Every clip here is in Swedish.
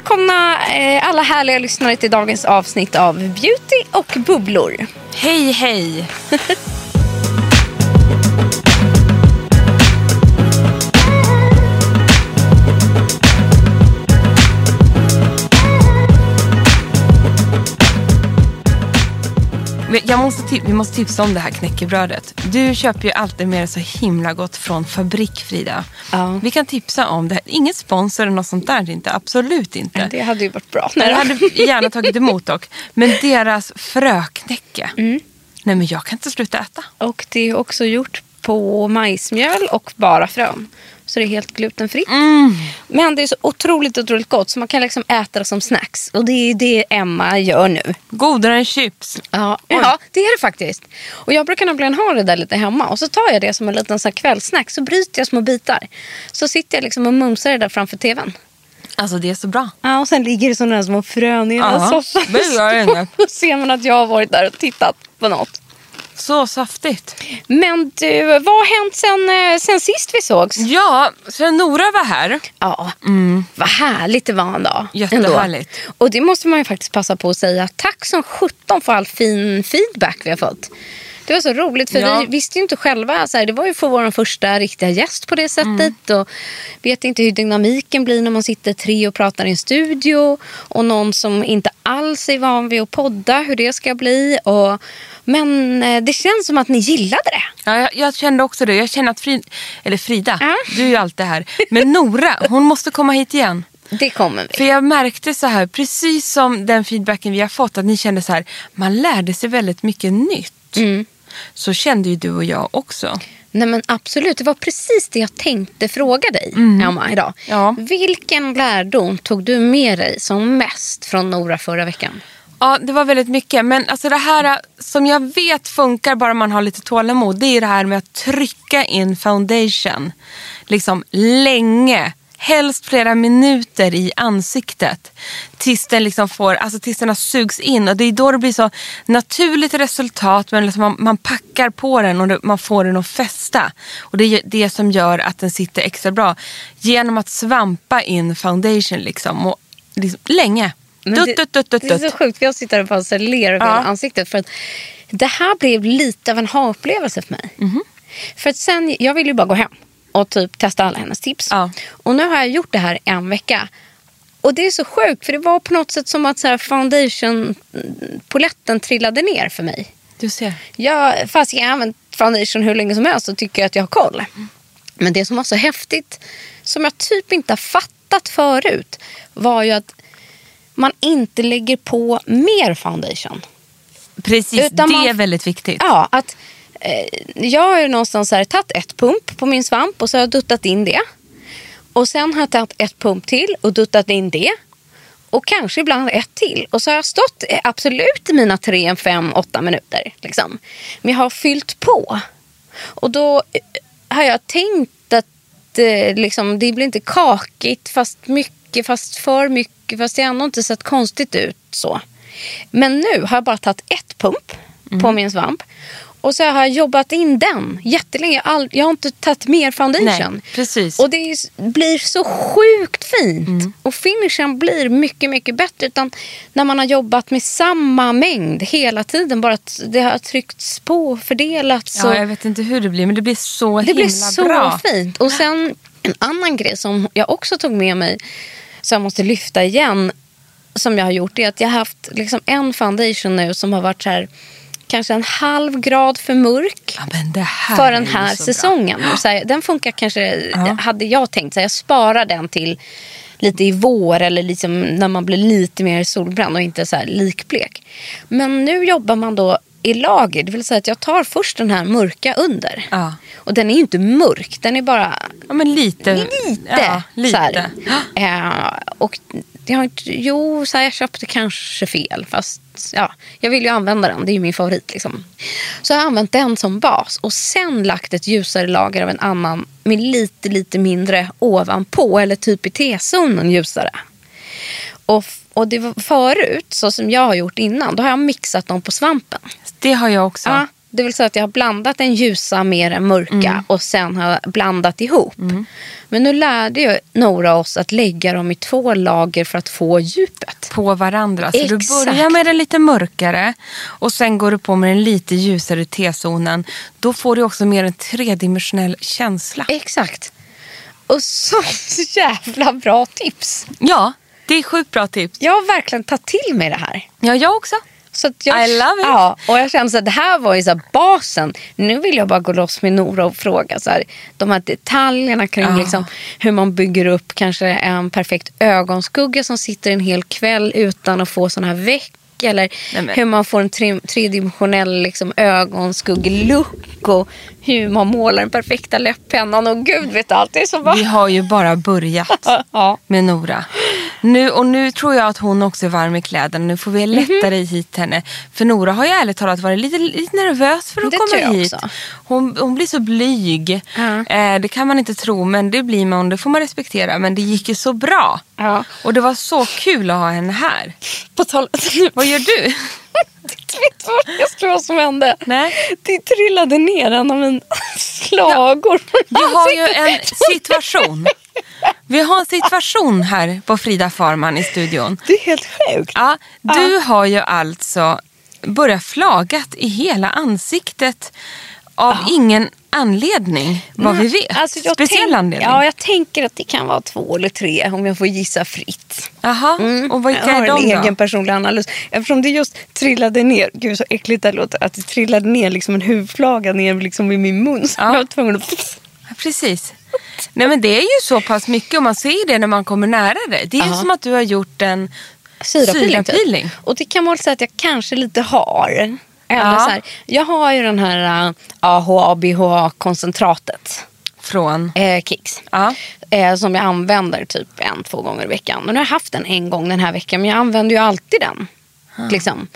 välkomna eh, alla härliga lyssnare till dagens avsnitt av Beauty och bubblor. Hej, hej! Men Jag måste tip- vi måste tipsa om det här knäckebrödet. Du köper ju alltid med det så himla gott från fabrik, Frida. Ja. Vi kan tipsa om det här. Ingen sponsor eller något sånt där inte. Absolut inte. Det hade ju varit bra. Jag hade gärna tagit emot dock. Men deras fröknäcke. Mm. Nej men jag kan inte sluta äta. Och det är också gjort på majsmjöl och bara frön. Så det är helt glutenfritt. Mm. Men det är så otroligt, otroligt gott så man kan liksom äta det som snacks. Och det är det Emma gör nu. Godare än chips. Ja, ja, det är det faktiskt. Och jag brukar nämligen ha det där lite hemma. Och så tar jag det som en liten så här kvällsnack. Så bryter jag små bitar. Så sitter jag liksom och mumsar det där framför tvn. Alltså det är så bra. Ja, och sen ligger det sådana här små frön i hela soffan. Då ser man att jag har varit där och tittat på något. Så saftigt. Men du, vad har hänt sen, eh, sen sist vi sågs? Ja, så Nora var här. Ja, vad härligt det var en dag. Jättehärligt. Ändå. Och det måste man ju faktiskt passa på att säga. Tack som 17 för all fin feedback vi har fått. Det var så roligt för Ja. vi visste ju inte själva. Så här, det var ju för vår första riktiga gäst på det sättet. Och vet inte hur dynamiken blir när man sitter tre och pratar i en studio. Och någon som inte alls är van vid att podda, hur det ska bli. Och, men eh, det känns som att ni gillade det. Ja, jag, jag kände också det. Jag känner att Frida, eller Frida, Ja. du är ju alltid här. Men Nora, hon måste komma hit igen. Det kommer vi. För jag märkte så här, precis som den feedbacken vi har fått, att ni kände så här, man lärde sig väldigt mycket nytt. Mm. Så kände ju du och jag också. Nej men absolut, det var precis det jag tänkte fråga dig Emma idag. Ja. Vilken lärdom tog du med dig som mest från Nora förra veckan? Ja, det var väldigt mycket. Men alltså det här äh, som jag vet funkar bara man har lite tålamod. Det är det här med att trycka in foundation. Liksom länge. Helst flera minuter i ansiktet. Tills den, liksom får, alltså tills den har sugs in. Och det är då det blir så naturligt resultat. Men liksom man, man packar på den och det, man får den att fästa. Och det är det som gör att den sitter extra bra. Genom att svampa in foundation liksom. Och liksom länge. Men det, dutt, dutt, dutt, det är så sjukt, jag sitter och bara så ler över Ja. ansiktet. För att det här blev lite av en ha-upplevelse för mig. Mhm. För att sen, jag ville ju bara gå hem och typ testa alla hennes tips. Ja. Och nu har jag gjort det här en vecka. Och det är så sjukt, för det var på något sätt som att så här foundation-poletten trillade ner för mig. Du ser. Jag, fast jag har använt foundation hur länge som helst så tycker jag att jag har koll. Men det som var så häftigt, som jag typ inte har fattat förut, var ju att man inte lägger på mer foundation. Precis, Utan det man- är väldigt viktigt. Ja, att eh, jag har ju någonstans här tagit ett pump på min svamp och så har jag duttat in det. Och sen har jag tagit ett pump till och duttat in det. Och kanske ibland ett till. Och så har jag stått eh, absolut i mina tre, fem, åtta minuter. Liksom. Men jag har fyllt på. Och då eh, har jag tänkt inte, liksom, det blir inte kakigt fast mycket, fast för mycket. Fast det har ändå inte sett konstigt ut så. Men nu har jag bara tagit ett pump på min svamp. Och så har jag jobbat in den jättelänge. Jag, all, jag har inte tagit mer foundation. Nej, precis. Och det är, blir så sjukt fint. Och finishen blir mycket, mycket bättre. Utan när man har jobbat med samma mängd hela tiden. Bara att det har tryckts på och fördelats. Ja, och- jag vet inte hur det blir men det blir så det himla blir så bra. fint. Och sen en annan grej som jag också tog med mig, som jag måste lyfta igen, som jag har gjort, är att jag har haft liksom en foundation nu som har varit så här, kanske en halv grad för mörk. Ja, för den här säsongen. Så här, den funkar kanske, Ja. hade jag tänkt, så här, jag sparar den till lite i vår eller liksom när man blir lite mer solbränd och inte så här likblek. Men nu jobbar man då i lager, det vill säga att jag tar först den här mörka under. Ja. Och den är ju inte mörk, den är bara Ja, men lite. lite. Ja, lite. Så här. Eh, och jag har inte, jo, så här, jag köpte kanske fel. Fast ja, jag vill ju använda den. Det är ju min favorit. Liksom. Så jag har använt den som bas. Och sen lagt ett ljusare lager av en annan med lite, lite mindre ovanpå. Eller typ i T-zonen ljusare. Och, och det var förut, så som jag har gjort innan, då har jag mixat dem på svampen. Det har jag också. Ja, det vill säga att jag har blandat den ljusa med den mörka Mm. och sen har jag blandat ihop. Men nu lärde ju Nora oss att lägga dem i två lager för att få djupet. På varandra. Så du Exakt. börjar med den lite mörkare och sen går du på med den lite ljusare T-zonen. Då får du också mer en tredimensionell känsla. Exakt. Och så jävla bra tips. Ja, det är sjukt bra tips. Jag har verkligen tagit till mig det här. Ja, jag också. Så jag, I love it. Ja, och jag kände att det här var ju så basen. Nu vill jag bara gå loss med Nora och fråga så här, de här detaljerna kring Ja. liksom, hur man bygger upp kanske en perfekt ögonskugga som sitter en hel kväll utan att få sån här väck. Eller Nej, hur man får en tre, tredimensionell liksom, ögonskuggelook. Och hur man målar den perfekta läpppennan. Och gud vet allt. Det är så bra. Vi har ju bara börjat Ja. med Nora. Nu, och nu tror jag att hon också är varm i kläderna. Nu får vi Mhm. lättare hit henne. För Nora har ju ärligt talat varit lite, lite nervös för att Det komma hit. också. Hon, hon blir så blyg. Ja. Eh, det kan man inte tro, men det blir man. Det får man respektera. Men det gick ju så bra. Ja. Och det var så kul att ha henne här. På tal Vad gör du? Vet du vad jag tror som hände? Nej. Det trillade ner en av mina slagor. Vi har ju en situation. Vi har en situation här på Frida Farman i studion. Det är helt sjukt. Ja, du har ju alltså börjat flagat i hela ansiktet av ingen anledning, vad vi vet. Alltså, jag Speciell anledning. Ja, jag tänker att det kan vara två eller tre om jag får gissa fritt. Jaha, och vilka jag har är en de då? egen personlig analys. Eftersom det just trillade ner, gud så äckligt det låter, att det trillade ner liksom en huvudflaga ner liksom i min mun. Så Ja. jag var tvungen att... Ja, Precis. Nej men det är ju så pass mycket och man ser det när man kommer nära det. Det är ju Ja. som att du har gjort en Syrapeeling. typ. Och det kan man väl säga att jag kanske lite har. Eller Ja. så här, jag har ju den här uh, AHA-BHA-koncentratet. från... Eh, Kicks. Ja. Eh, som jag använder typ en, två gånger i veckan. Och nu har jag haft den en gång den här veckan. Men jag använder ju alltid den. Liksom.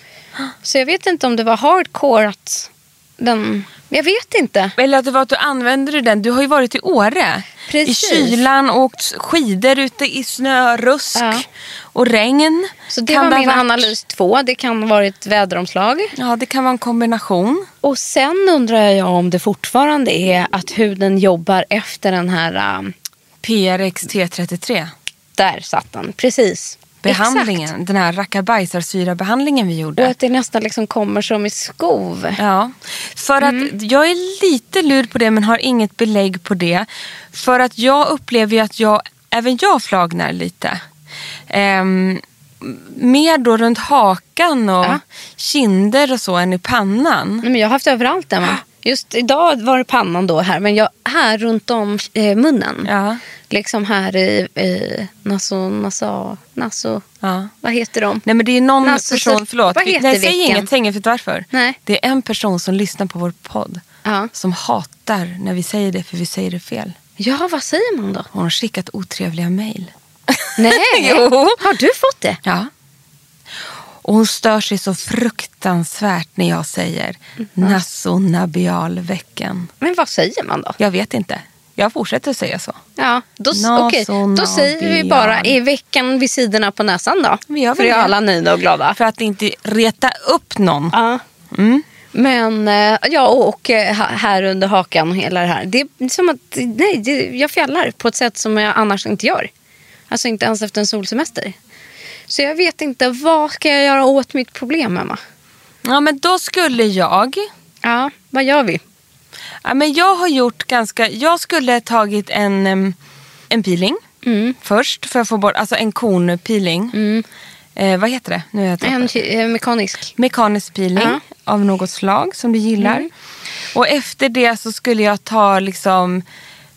Så jag vet inte om det var hardcore att den... Jag vet inte. Eller att det var att du använde den. Du har ju varit i Åre. Precis. I kylan och åkt skidor ute i snö, rusk Ja. och regn. Så det Kan var min varit- analys två. Det kan ha varit väderomslag. Ja, det kan vara en kombination. Och sen undrar jag om det fortfarande är att huden jobbar efter den här... Um, PRX T33. där satt den. Precis. Behandlingen, Exakt. den här rackabajsarsyra-behandlingen vi gjorde. Och att det nästan liksom kommer som i skov. Ja, för att Mm. jag är lite lur på det men har inget belägg på det. För att jag upplever ju att jag, även jag flagnar lite. Ehm, mer då runt hakan och Ja. kinder och så än i pannan. Nej, men jag har haft överallt den va? Just idag var det pannan då här. Men jag, här runt om eh, munnen. Ja. Liksom här i eh, naso, naso, naso. Ja. Vad heter de? Nej men det är någon så- person, förlåt. vad heter Nej, säg inget, inget, vet varför? Nej. Det är en person som lyssnar på vår podd. Ja. Som hatar när vi säger det för vi säger det fel. ja, vad säger man då? Hon har skickat otrevliga mejl. Nej, Jo. har du fått det? Ja. Och hon stör sig så fruktansvärt när jag säger nasonabialveckan. Men vad säger man då? Jag vet inte. Jag fortsätter säga så. Ja, då, och då säger vi bara i veckan vid sidorna på näsan då. Vi För är alla nöjda och glada. För att inte reta upp någon. Ja. Men eh, ja, och, och eh, här under hakan hela det här. Det är som att nej, jag fjällar på ett sätt som jag annars inte gör. Alltså inte ens efter en solsemester. Så jag vet inte, vad ska jag göra åt mitt problem, Emma? Ja, men då skulle jag... Ja, vad gör vi? Ja, men jag har gjort ganska... Jag skulle tagit en, en peeling först för att få bort... Alltså en kornpeeling. Eh, vad heter det? Nu har jag. En eh, mekanisk. Mekanisk peeling Ja. av något slag som du gillar. Och efter det så skulle jag ta liksom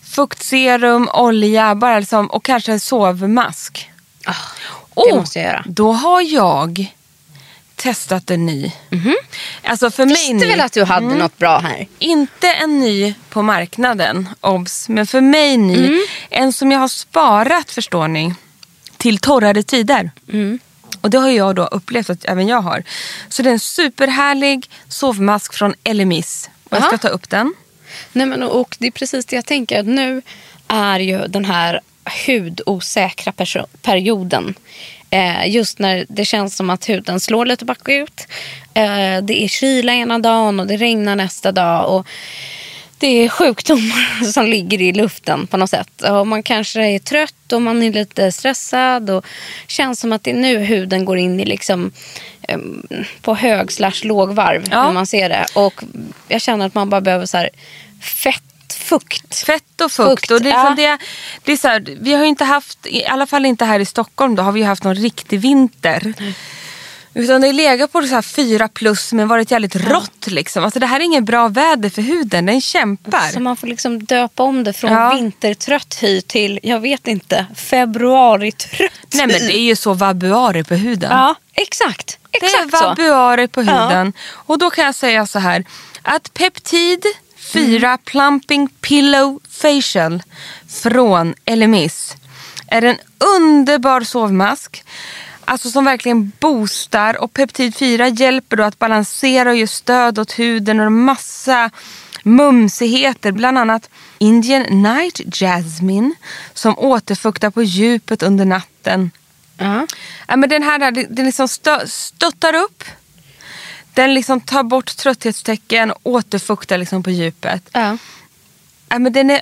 fuktserum, olja bara liksom, och kanske en sovmask. Ah, Oh, måste jag göra. Då har jag testat en ny. Alltså för mig Visste ny. väl att du hade något bra här? Inte en ny på marknaden, obs. Men för mig ny. Mm. En som jag har sparat, förstår ni, till torrare tider. Mm. Och det har jag då upplevt att även jag har. Så det är en superhärlig sovmask från Elemis. Och jag ska ta upp den. Nej, men, och det är precis det jag tänker. Nu är ju den här hudosäkra perioden. Eh, just när det känns som att huden slår lite bakut. Eh, det är kyla ena dagen och det regnar nästa dag. Och det är sjukdomar som ligger i luften på något sätt. Och man kanske är trött och man är lite stressad. Och känns som att det är nu huden går in i liksom, eh, på hög slash lågvarv. Ja. Hur man ser det. Och jag känner att man bara behöver så här fettfukt. Fett och fukt. Fukt, och det, ja. det, det är så här, vi har ju inte haft, i alla fall inte här i Stockholm, då har vi ju haft någon riktig vinter. Utan det legat på så här fyra plus men varit jävligt rått. Liksom. Alltså, det här är ingen bra väder för huden, den kämpar. Så man får liksom döpa om det från Ja. vintertrött hy till, jag vet inte, februaritrött Nej men det är ju så vabuari på huden. Ja, exakt. Det är så. vabuari på huden. Och då kan jag säga så här. Att Peptid 4 Mm. Plumping Pillow Facial från Elemis är en underbar sovmask. Alltså som verkligen boostar och Peptid 4 hjälper då att balansera och ge stöd åt huden och massa mumsigheter. Bland annat Indian Night Jasmine som återfuktar på djupet under natten. Ja. Ja, men den här den liksom stö, stöttar upp. Den liksom tar bort trötthetstecken och återfuktar liksom på djupet. Ja. Ja, men den är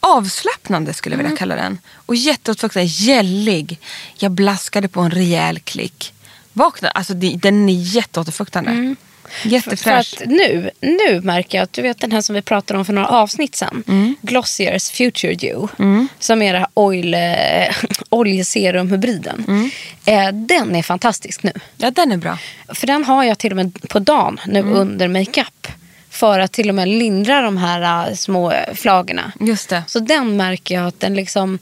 avslappnande skulle jag vilja kalla den. Och jätteåterfuktande, gällig. Jag blaskade på en rejäl klick. Vakna, alltså den är jätteåterfuktande. För Jättefräsch. att nu, nu märker jag att du vet den här som vi pratade om för några avsnitt sen. Mm. Glossiers Future Dew. Som är det här oil, eh, oljeserumhybriden. Mm. Eh, den är fantastisk nu. Ja, den är bra. För den har jag till och med på dagen nu Mm. under makeup. För att till och med lindra de här eh, små flagorna. Just det. Så den märker jag att den liksom...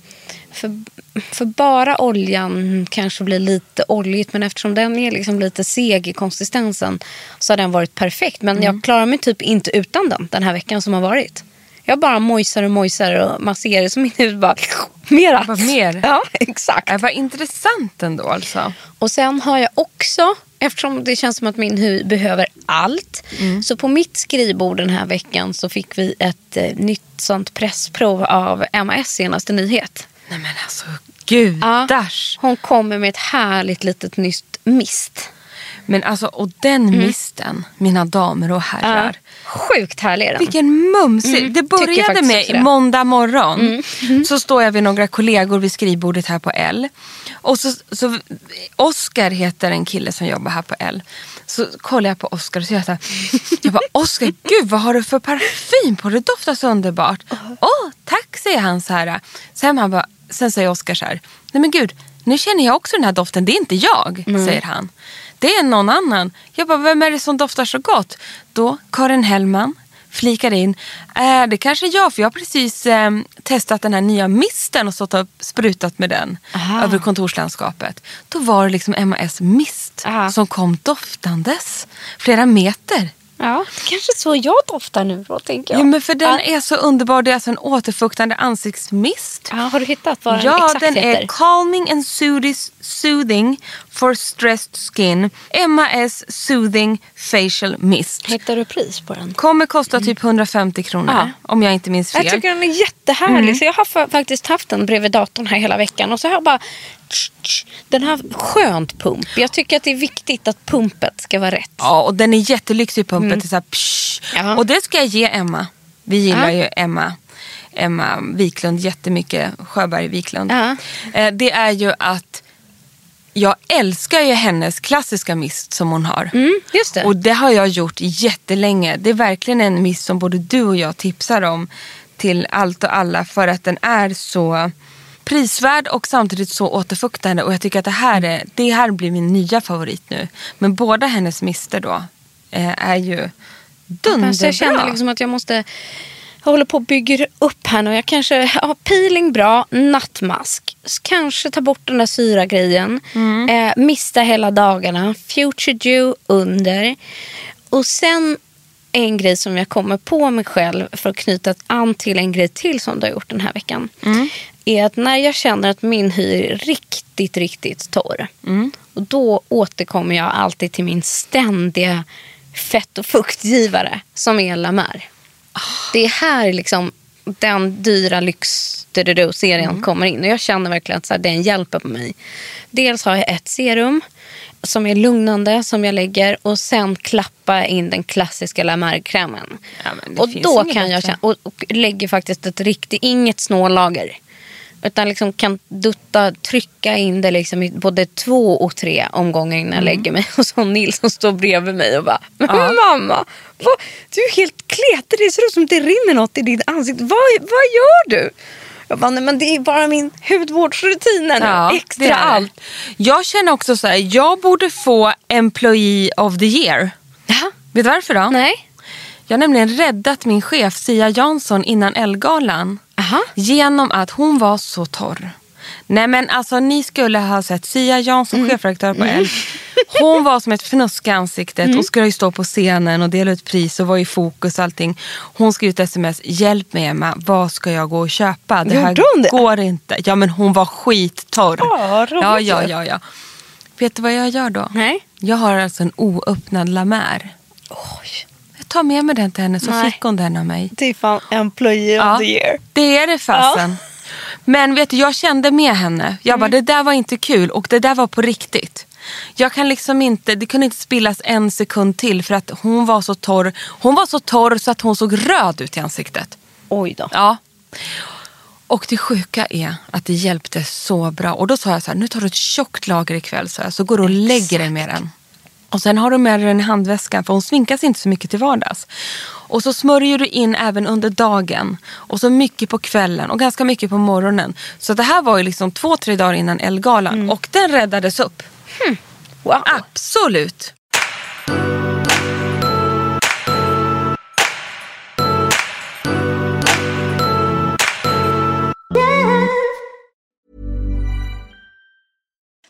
För, för bara oljan kanske blir lite oljigt men eftersom den är liksom lite seg i konsistensen så har den varit perfekt. Men Mm. jag klarar mig typ inte utan den den här veckan som har varit. Jag bara mojsar och mojsar och masserar så min hud bara... Mera. Bara mer. Ja, exakt. Ja, vad intressant ändå alltså. Och sen har jag också, eftersom det känns som att min hud behöver allt. Mm. Så på mitt skrivbord den här veckan så fick vi ett eh, nytt sånt pressprov av MAS senaste nyhet. Nej men alltså gudars. Hon kommer med ett härligt litet nytt mist. Men alltså, och den misten, mina damer och herrar. Sjukt härlig är den. Vilken mumsig. Mm, det började med det. Mm. måndag morgon. Så står jag vid några kollegor vid skrivbordet här på L. Och så, så Oskar heter en kille som jobbar här på L. Så kollar jag på Oskar och så gör jag så här. Jag bara, Oskar, gud vad har du för parfym på? Det doftar så underbart. Åh, tack säger han så här. Sen, han bara, sen säger Oskar så här. Nej men gud, nu känner jag också den här doften. Det är inte jag, säger han. Det är någon annan. Jag bara, vem är det som doftar så gott? Då Karin Hellman flikar in. Äh, det kanske är jag, för jag har precis eh, testat den här nya misten och stått och sprutat med den Aha. över kontorslandskapet. Då var det liksom MAS mist Aha. som kom doftandes flera meter Ja, kanske så jag doftar nu då, tänker jag. Ja, men för den ja. är så underbar. Det är alltså en återfuktande ansiktsmist. Ja, har du hittat vad den Ja, exakt den heter? är Calming and Soothing for Stressed Skin. MAS Soothing Facial Mist. Hittar du pris på den? Kommer kosta typ 150 kronor Ja. om jag inte minns fel. Jag tycker den är jättehärlig. Så jag har fa- faktiskt haft den bredvid datorn här hela veckan. Och så har jag bara... Den har skönt pump. Jag tycker att det är viktigt att pumpet ska vara rätt. Ja, och den är jättelyxig pumpet. Är så här, psh. Ja. Och det ska jag ge Emma. Vi gillar Ja. ju Emma. Emma Wiklund jättemycket. Sjöberg Wiklund. Ja. Eh, Det är ju att jag älskar ju hennes klassiska mist som hon har. Mm, just det. Och det har jag gjort jättelänge. Det är verkligen en mist som både du och jag tipsar om till allt och alla för att den är så prisvärd och samtidigt så återfuktande. Och jag tycker att det här, är, det här blir min nya favorit nu. Men båda hennes mister då eh, är ju dunderbra. Så jag känner liksom att jag måste... Jag håller på och bygger upp här nu. Jag kanske... Ja, peeling bra. Nattmask. Kanske ta bort den där syragrejen. Eh, mista hela dagarna. Future Dew under. Och sen en grej som jag kommer på mig själv för att knyta an till en grej till som du har gjort den här veckan. Är att när jag känner att min hy är riktigt, riktigt torr. Och då återkommer jag alltid till min ständiga fett och fuktgivare som är La Mer. Det är här liksom den dyra lyx-serien kommer in. Och jag känner verkligen att så här, den hjälper mig. Dels har jag ett serum som är lugnande som jag lägger och sen klappa in den klassiska La Mer-krämen. Ja, och då kan jag känna, och, och lägger faktiskt ett riktigt, inget snålager. Utan liksom kan dutta, trycka in det liksom i både två och tre omgångar innan jag lägger mig. Och så Nils som står bredvid mig och bara, men mamma, vad, du är helt kletig. Det ser ut som det rinner något i ditt ansikte. Vad, vad gör du? Jag bara, nej men det är bara min hudvårdsrutiner nu. Ja, Extra allt. Jag känner också så här, jag borde få Employee of the year. Ja. Vet du varför då? Nej. Jag har nämligen räddat min chef Sia Jansson innan Elgalan. Aha. Genom att hon var så torr. Nej men alltså ni skulle ha sett Sia Jansson, chefredaktör på Elle. Hon var som ett fnusk i ansiktet och skulle ju stå på scenen och dela ut pris och vara i fokus och allting. Hon skrev ett sms, hjälp mig Emma, vad ska jag gå och köpa? Det här hon det? går inte. Ja men hon var skittorr. Ja, ja, ja, ja, ja. Vet du vad jag gör då? Nej. Jag har alltså en oöppnad La Mer. Oj. Tar med mig den till henne så Nej. fick hon den av mig. Det är fan employee Ja, of the year. Det är det fasen. Men vet du, jag kände med henne. Jag Mm. bara, det där var inte kul och det där var på riktigt. Jag kan liksom inte, det kunde inte spillas en sekund till för att hon var så torr. Hon var så torr så att hon såg röd ut i ansiktet. Oj då. Ja. Och det sjuka är att det hjälpte så bra. Och då sa jag så här, nu tar du ett tjockt lager ikväll så, här, så går du och lägger dig med den. Och sen har du med dig den i handväskan för hon sminkas inte så mycket till vardags. Och så smörjer du in även under dagen. Och så mycket på kvällen och ganska mycket på morgonen. Så det här var ju liksom två, tre dagar innan Elgalan. Och den räddades upp. Wow. Absolut.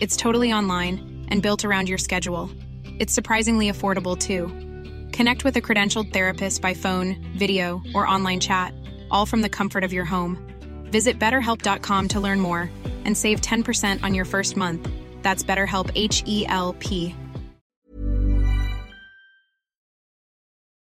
It's totally online and built around your schedule. It's surprisingly affordable too. Connect with a credentialed therapist by phone, video, or online chat, all from the comfort of your home. Visit betterhelp.com to learn more and save 10% on your first month. That's BetterHelp H E L P.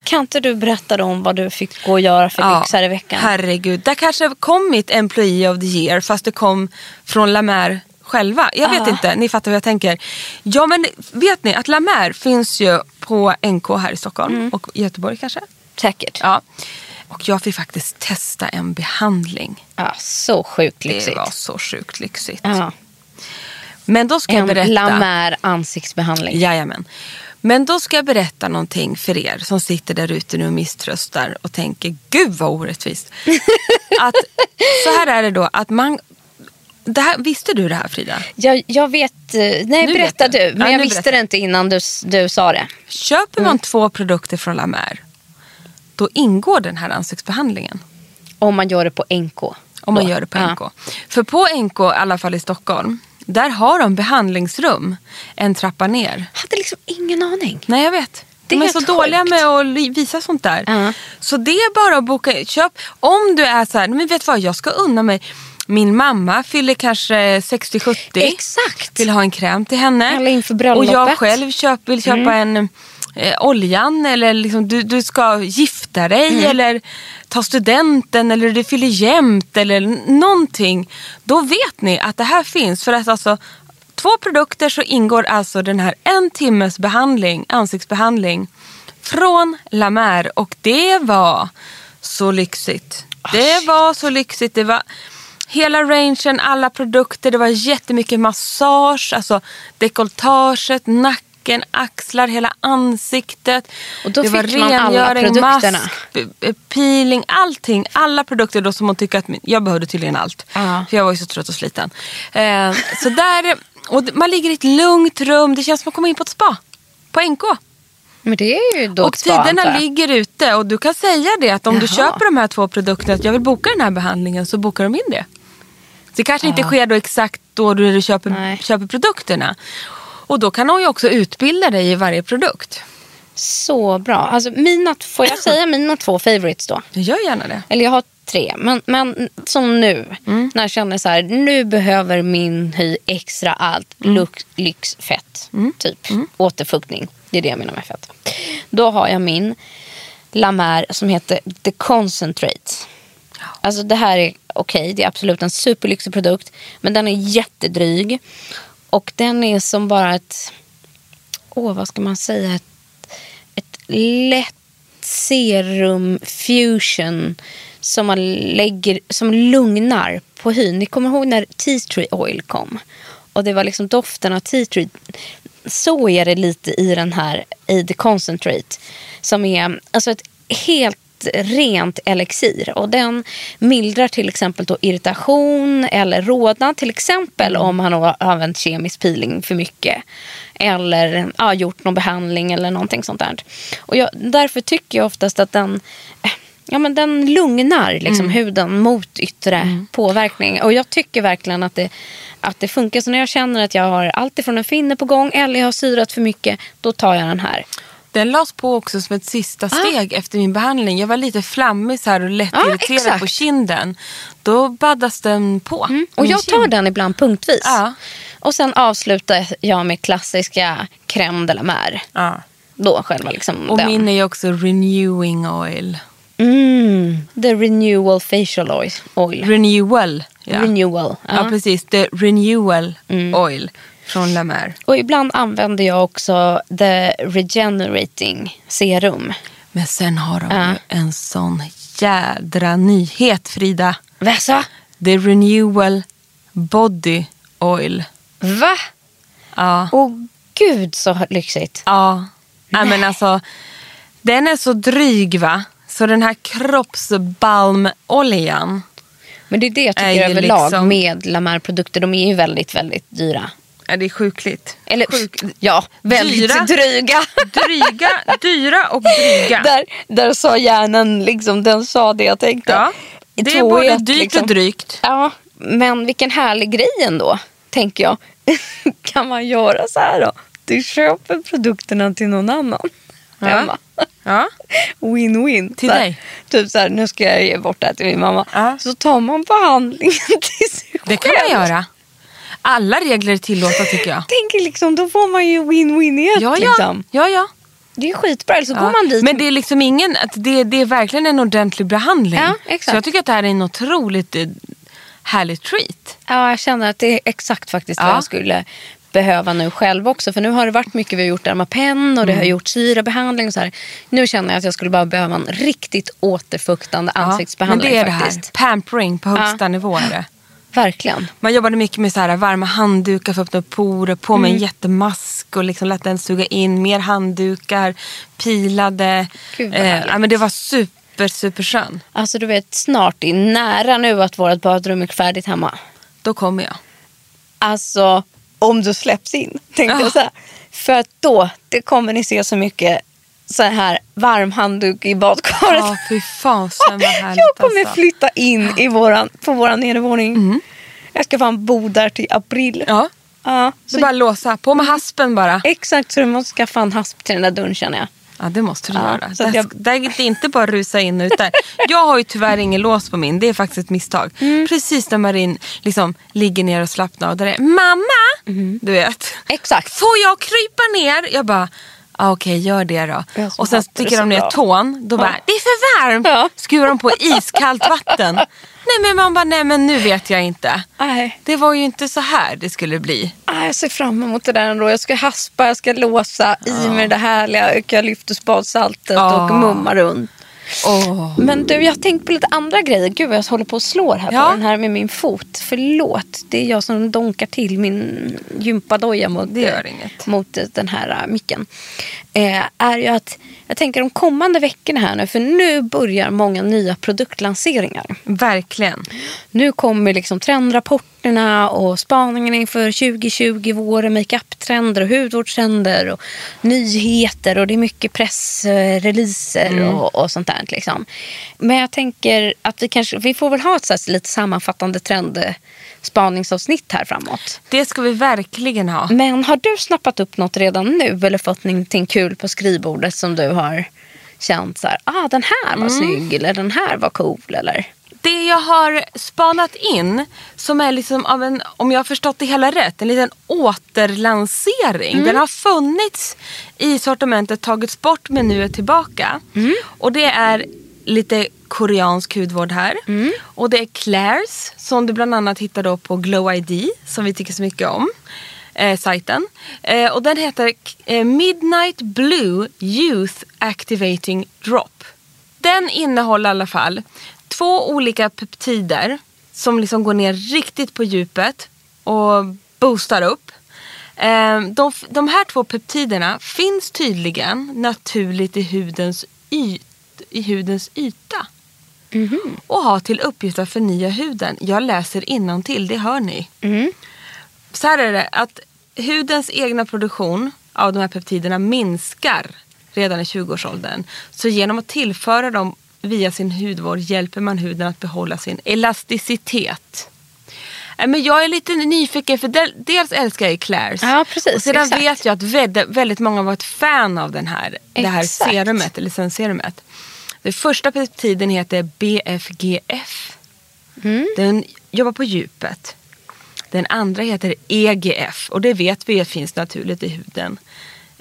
Kan inte du berätta om vad du fick gå och göra för lyxar i veckan? Herregud, där kanske kom mitt Employee of the year fast det kom från La Mer själva. Jag vet Ah. inte, ni fattar vad jag tänker. Ja men vet ni att La Mer finns ju på NK här i Stockholm Mm. och Göteborg kanske. Säkert. Ja. Och jag fick faktiskt testa en behandling. Ja, så sjukt Det lyxigt. var så sjukt lyxigt. Ja. Men då ska jag En berätta. La Mer ansiktsbehandling. Jajamän. Men då ska jag berätta någonting för er som sitter där ute nu och misströstar och tänker gud vad orättvist. att, så här är det då att man, det här, visste du det här Frida? Jag, jag vet, eh, nej Nu berätta du. Men Ja, jag visste det inte innan du, du sa det. Köper man två produkter från La Mer då ingår den här ansiktsbehandlingen. Om man gör det på NK. Om man Då. gör det på Ja. NK. För på NK, i alla fall i Stockholm, där har de behandlingsrum en trappa ner. hade liksom ingen aning. Nej jag vet. Det är De är så helt dåliga sjukt. med att visa sånt där. Ja. Så det är bara att boka. Köp. Om du är så här, men vet vad jag ska unna mig. Min mamma fyller kanske 60-70. Exakt. Vill ha en kräm till henne. Eller inför Och bröllopet. jag själv köp, vill köpa en eh, oljan. Eller liksom, du, du ska gifta dig. Eller ta studenten. Eller du fyller jämnt. Eller någonting. Då vet ni att det här finns. För att alltså två produkter så ingår alltså den här en timmes behandling, ansiktsbehandling från La Mer och det var så lyxigt. Det var så lyxigt. Det var hela rangen, alla produkter. Det var jättemycket massage, alltså dekolletaget, nacken, axlar, hela ansiktet. Och då det var fick man alla produkterna. mask, p- peeling, allting. Alla produkter då som hon tycker att jag behövde tydligen allt. Ja. För jag var ju så trött och sliten. Eh, så där, och man ligger i ett lugnt rum. Det känns som att komma in på ett spa. På NK. Men det är ju då och spa, tiderna jag. ligger ute. Och du kan säga det att om du Jaha. köper de här två produkterna. Att jag vill boka den här behandlingen. Så bokar de in det. Det kanske inte sker då exakt då du köper, Nej. köper produkterna. Och då kan hon ju också utbilda dig i varje produkt. Så bra. Alltså, mina, får jag säga mina två favorites då? Gör gärna det. Eller jag har tre. Men, men som nu. Mm. När jag känner så här. Nu behöver min hy extra allt. Mm. Lux, lyx, fett. Typ. Återfuktning. Det är det jag menar med fett. Då har jag min La Mer som heter The Concentrate. Alltså det här är okej. det är absolut en superlyxig produkt. Men den är jättedryg. Och den är som bara ett... Åh, vad ska man säga? Ett, ett lätt serum fusion som man lägger, som lugnar på hyn. Ni kommer ihåg när tea tree oil kom? Och det var liksom doften av tea tree. Så är det lite i den här, AID concentrate. Som är alltså ett helt rent elixir. Och den mildrar till exempel då irritation eller rodnad. Till exempel om man har använt kemisk peeling för mycket. Eller ja, gjort någon behandling eller någonting sånt där. Och jag, därför tycker jag oftast att den eh, Ja, men den lugnar liksom huden mot yttre påverkning. Och jag tycker verkligen att det, att det funkar. Så när jag känner att jag har allt ifrån en finne på gång eller jag har syrat för mycket, då tar jag den här. Den lades på också som ett sista steg efter min behandling. Jag var lite flammig så här och lätt Ah. Irriterad exakt. på kinden. Då baddas den på. Och min jag tar kind. den ibland punktvis. Ja. Och sen avslutar jag med klassiska crème de la mer. Då själva liksom Och den. min är också renewing oil. Mm, the renewal facial oil. oil. Renewal. Ja, Renewal. ja. Mm. precis. The renewal oil från La Mer. Och ibland använder jag också the regenerating serum. Men sen har de Ja. ju en sån jädra nyhet Frida. Väsa? The renewal body oil. Va? Ja. Åh gud så lyxigt. Ja. Nej, men alltså, den är så dryg va? Så den här kroppsbalmoljan. Men det är det jag tycker överlag liksom- med La Mer-produkter. De är ju väldigt, väldigt dyra. Ja, det är sjukligt. Eller Sjuk- ja, väldigt Dyra. dryga. Dryga, dyra och dryga. där, där sa hjärnan, liksom, den sa det jag tänkte. Ja, det är två både ett, dyrt liksom. och drygt. Ja, men vilken härlig grej ändå, tänker jag. kan man göra så här då? Du köper produkterna till någon annan Ja. hemma. Ja. Win-win. Till Så här, dig? Typ så här, nu ska jag ge bort det här till min mamma. Ja. Så tar man behandlingen till sig Det kan själv. man göra. Alla regler är tillåtna tycker jag. Tänker liksom, då får man ju win-win i ett. Ja, ja. Liksom. ja, ja. Det är skitbra. Eller så Ja. går man dit. Men det är liksom ingen, att det, det är verkligen en ordentlig behandling. Ja, exakt. Så jag tycker att det här är en otroligt eh, härlig treat. Ja, jag känner att det är exakt faktiskt vad Ja. jag skulle behöva nu själv också. För nu har det varit mycket, vi har gjort Dermapen och det har Mm. gjort syrabehandling och så här. Nu känner jag att jag skulle bara behöva en riktigt återfuktande Ja, Men ansiktsbehandling det är det faktiskt. här, pampering på högsta nivå är det. Verkligen. Man jobbade mycket med så här varma handdukar för att öppna upp porer, på med Mm. en jättemask och liksom lät den suga in mer handdukar, pilade. Gud, vad eh, ja, men det var super, super skön. Alltså du vet, snart är nära nu att vårt badrum är färdigt hemma. Då kommer jag. Alltså, om du släpps in, tänkte Ja. jag säga. För att då det kommer ni se så mycket så här varm handduk i badkaret. Ja, fy fasen vad härligt jag kommer alltså. flytta in i våran, på vår nedervåning. Jag ska fan bo där till april. Ja, Ja, så så bara låsa. På med haspen bara. Exakt, så du måste skaffa en hasp till den där dörren känner jag. Ja, det måste du Ja, göra. så att Där, jag- där är det inte bara rusa in och ut där. Jag har ju tyvärr ingen lås på min. Det är faktiskt ett misstag. Mm. Precis när Marin liksom ligger ner och slappnar av. Där är mamma! Mm. Du vet. Exakt. Får jag krypa ner? Jag bara, ah, okej gör det då. Och sen sticker de ner bra. tån. Då bara, det är för varmt. Ja. Skruvar de på iskallt vatten. Nej men man bara, nej men nu vet jag inte. Nej, Det var ju inte så här det skulle bli. nej, jag ser fram emot det där ändå. Jag ska haspa, jag ska låsa i med det härliga eukalyptusbadsaltet Ja. och mumma runt. Åh. Men du, jag har tänkt på lite andra grejer. Gud vad jag håller på och slår här Ja. på den här med min fot. Förlåt, det är jag som donkar till min gympadoja mot, mot den här äh, micken. Eh, är ju att jag tänker de kommande veckorna här nu, för nu börjar många nya produktlanseringar. Verkligen. Nu kommer liksom trendrapporterna och spaningen inför 2020, våren, makeup-trender och hudvårdstrender och nyheter och det är mycket pressreleaser och, och sånt där. Liksom. Men jag tänker att vi kanske, vi får väl ha ett så här lite sammanfattande trendspaningsavsnitt här framåt. Det ska vi verkligen ha. Men har du snappat upp något redan nu eller fått någonting kul på skrivbordet som du har känt så här, ah den här var snygg eller den här var cool eller? Det jag har spanat in, som är liksom av en, om jag har förstått det hela rätt, en liten återlansering. Den har funnits i sortimentet, tagits bort men nu är tillbaka. Och det är lite koreansk hudvård här. Och det är Clairs som du bland annat hittar då på Glow ID som vi tycker så mycket om. Eh, sajten. Eh, och den heter eh, Midnight Blue Youth Activating Drop. Den innehåller i alla fall två olika peptider som liksom går ner riktigt på djupet och boostar upp. Eh, De, de här två peptiderna finns tydligen naturligt i hudens, yt, i hudens yta. Och har till uppgift att förnya huden. Jag läser till, det hör ni. Så här är det, att hudens egna produktion av de här peptiderna minskar redan i 20-årsåldern. Så genom att tillföra dem via sin hudvård hjälper man huden att behålla sin elasticitet. Eh, Men jag är lite nyfiken för del- dels älskar jag ju Clairs. Ja, precis, Och sedan exakt. vet jag att väldigt, många var ett fan av den här, det här serumet, eller senserumet. Den första peptiden heter BFGF. Den jobbar på djupet. Den andra heter EGF och det vet vi att finns naturligt i huden.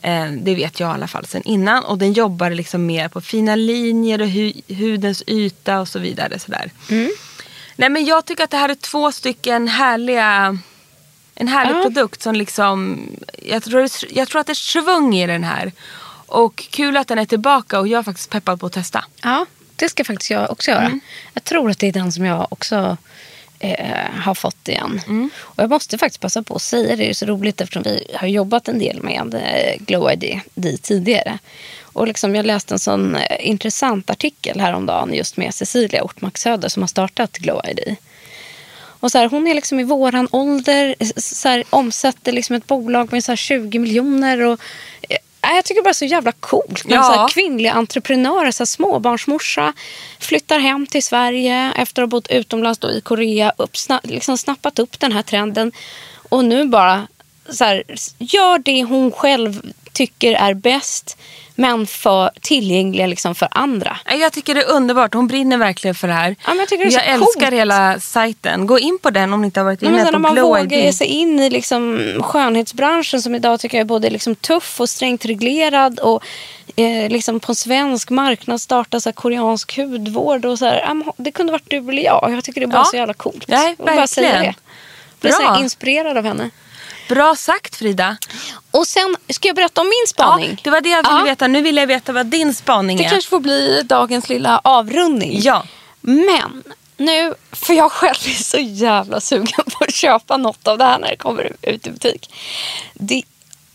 Eh, Det vet jag i alla fall sen innan. Och den jobbar liksom mer på fina linjer och hu- hudens yta och så vidare. Sådär. Nej, men jag tycker att det här är två stycken härliga en härlig Ja. produkt som liksom, jag tror, jag tror att det är svung i den här. Och kul att den är tillbaka och jag är faktiskt peppad på att testa. Ja, det ska faktiskt jag också göra. Mm. Jag tror att det är den som jag också eh, har fått igen. Mm. Och jag måste faktiskt passa på att säga det. Det är så roligt eftersom vi har jobbat en del med eh, Glow ID tidigare. Och liksom jag läste en sån eh, intressant artikel häromdagen just med Cecilia Ortmark Söder som har startat Glow ID. Och så här, hon är liksom i våran ålder, s- så här, omsätter liksom ett bolag med så här 20 miljoner. Och, eh, jag tycker bara så jävla coolt med Ja. så här kvinnliga entreprenörer. Så här, småbarnsmorsa flyttar hem till Sverige efter att ha bott utomlands då, i Korea. Upp, sna, liksom snappat upp den här trenden. Och nu bara så här, gör det hon själv tycker är bäst. Men för, tillgängliga liksom för andra. Jag tycker det är underbart. Hon brinner verkligen för det här. Ja, jag tycker det är så älskar coolt. hela sajten. Gå in på den om ni inte har varit inne men sen när på man Glow vågar ge sig in i liksom skönhetsbranschen som idag tycker jag är både liksom tuff och strängt reglerad och eh, liksom på en svensk marknad starta så koreansk hudvård och så här, det kunde varit du eller jag. Jag tycker det är bara Ja. så jävla coolt. Nej, Jag vill bara säga verkligen. det. Jag blir så inspirerad av henne. Bra sagt Frida. Och sen ska jag berätta om min spaning. Ja, det var det jag ville Ja. veta. Nu vill jag veta vad din spaning Det är. kanske får bli dagens lilla avrundning. Ja. Men nu, för jag själv är så jävla sugen på att köpa något av det här när det kommer ut i butik. Det,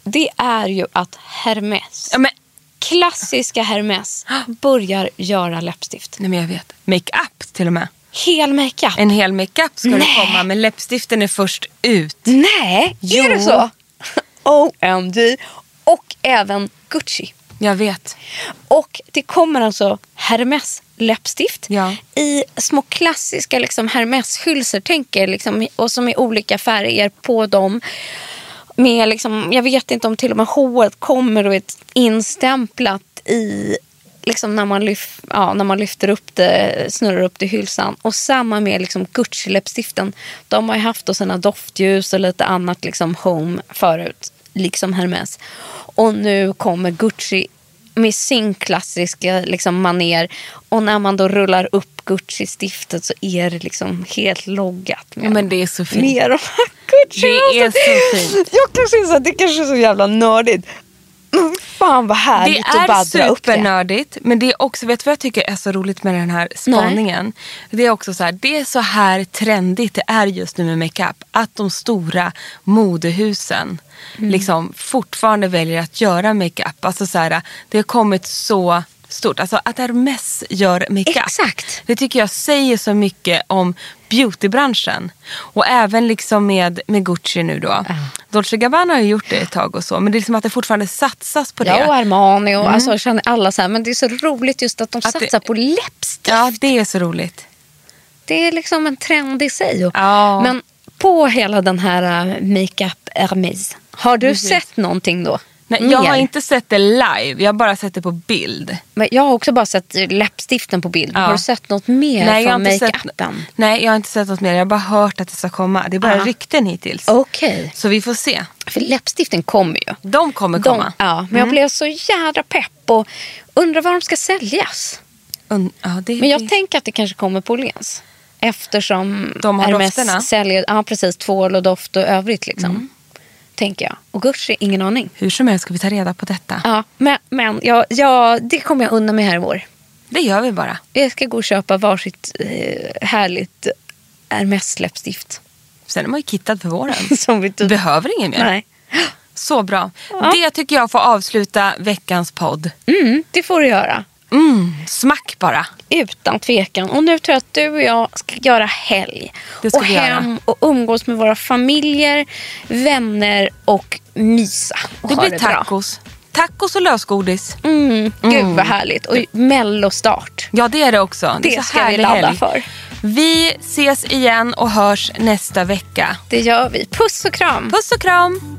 det är ju att Hermes, ja men, klassiska Hermes, börjar göra läppstift. nej men jag vet. Makeup till och med. Hel makeup. En hel makeup ska det Nej. komma men läppstiften är först ut. Nej, Jo. är det så? OMG. Och även Gucci. Jag vet. Och det kommer alltså Hermes läppstift Ja. i små klassiska liksom Hermes-hylsor tänk er, liksom, och som är olika färger på dem. Med liksom, jag vet inte om till och med H kommer och är instämplat i liksom när, man lyf, ja, när man lyfter upp det, snurrar upp det i hylsan. Och samma med liksom Gucci-läppstiften. De har ju haft då sina doftljus och lite annat liksom home förut, liksom Hermes. Och nu kommer Gucci med sin klassiska liksom, maner. Och när man då rullar upp Gucci-stiftet så är det liksom helt loggat. Med, men det är så fint. De här Gucci. Det är så fint. Jag kanske är så, det kanske är så jävla nördigt. Fan vad Det härligt att är bara dra upp det. supernördigt men det är också, vet du vad jag tycker är så roligt med den här spaningen? Det är också så här, det är så här trendigt det är just nu med makeup. Att de stora modehusen Mm. liksom fortfarande väljer att göra makeup. Alltså så här, det har kommit så stort. Alltså att Hermes gör makeup. Exakt. Det tycker jag säger så mycket om beautybranschen. Och även liksom med, med Gucci nu då. Dolce Gabbana har ju gjort det ett tag och så. Men det är som att det fortfarande satsas på det. Ja, och Armani och alltså, jag känner alla så här. Men det är så roligt just att de Att det- satsar på läppstift. Ja, det är så roligt. Det är liksom en trend i sig. Ja. Men på hela den här uh, makeup Hermes, har du Precis. sett någonting då? Nej, jag har inte sett det live, jag har bara sett det på bild. Men jag har också bara sett läppstiften på bild. Ja. Har du sett något mer Nej, från makeupen? nej, jag har inte sett något mer. Jag har bara hört att det ska komma. Det är bara Ja. rykten hittills. Okej. Så vi får se. För läppstiften kommer ju. De kommer De, komma. ja, men jag blev så jädra pepp och undrar var de ska säljas. Und- ja, det, Men jag det- tänker att det kanske kommer på Åhléns. Eftersom De har Hermes dofterna. säljer ja, precis, tvål och doft och övrigt. Liksom. Mm. Tänker jag. Och Gucci, ingen aning. Hur som helst ska vi ta reda på detta. Ja, men men ja, ja, det kommer jag undan med här i vår. Det gör vi bara. Jag ska gå och köpa varsitt eh, härligt Hermes läppstift. Sen är man ju kittad för våren. Som vi typ... Behöver ingen mer. Nej. Så bra. Det tycker jag får avsluta veckans podd. Mm, det får du göra. Mm, smack bara. Utan tvekan. Och nu tror jag att du och jag ska göra helg. Ska och vi göra. hem och umgås med våra familjer, vänner och mysa. Och Det blir det bra. tacos. Tacos och lösgodis. Mm, gud vad härligt. Och mellostart. Ja, det är det också. Det, Det ska vi ladda helg. för. Vi ses igen och hörs nästa vecka. Det gör vi. Puss och kram. Puss och kram!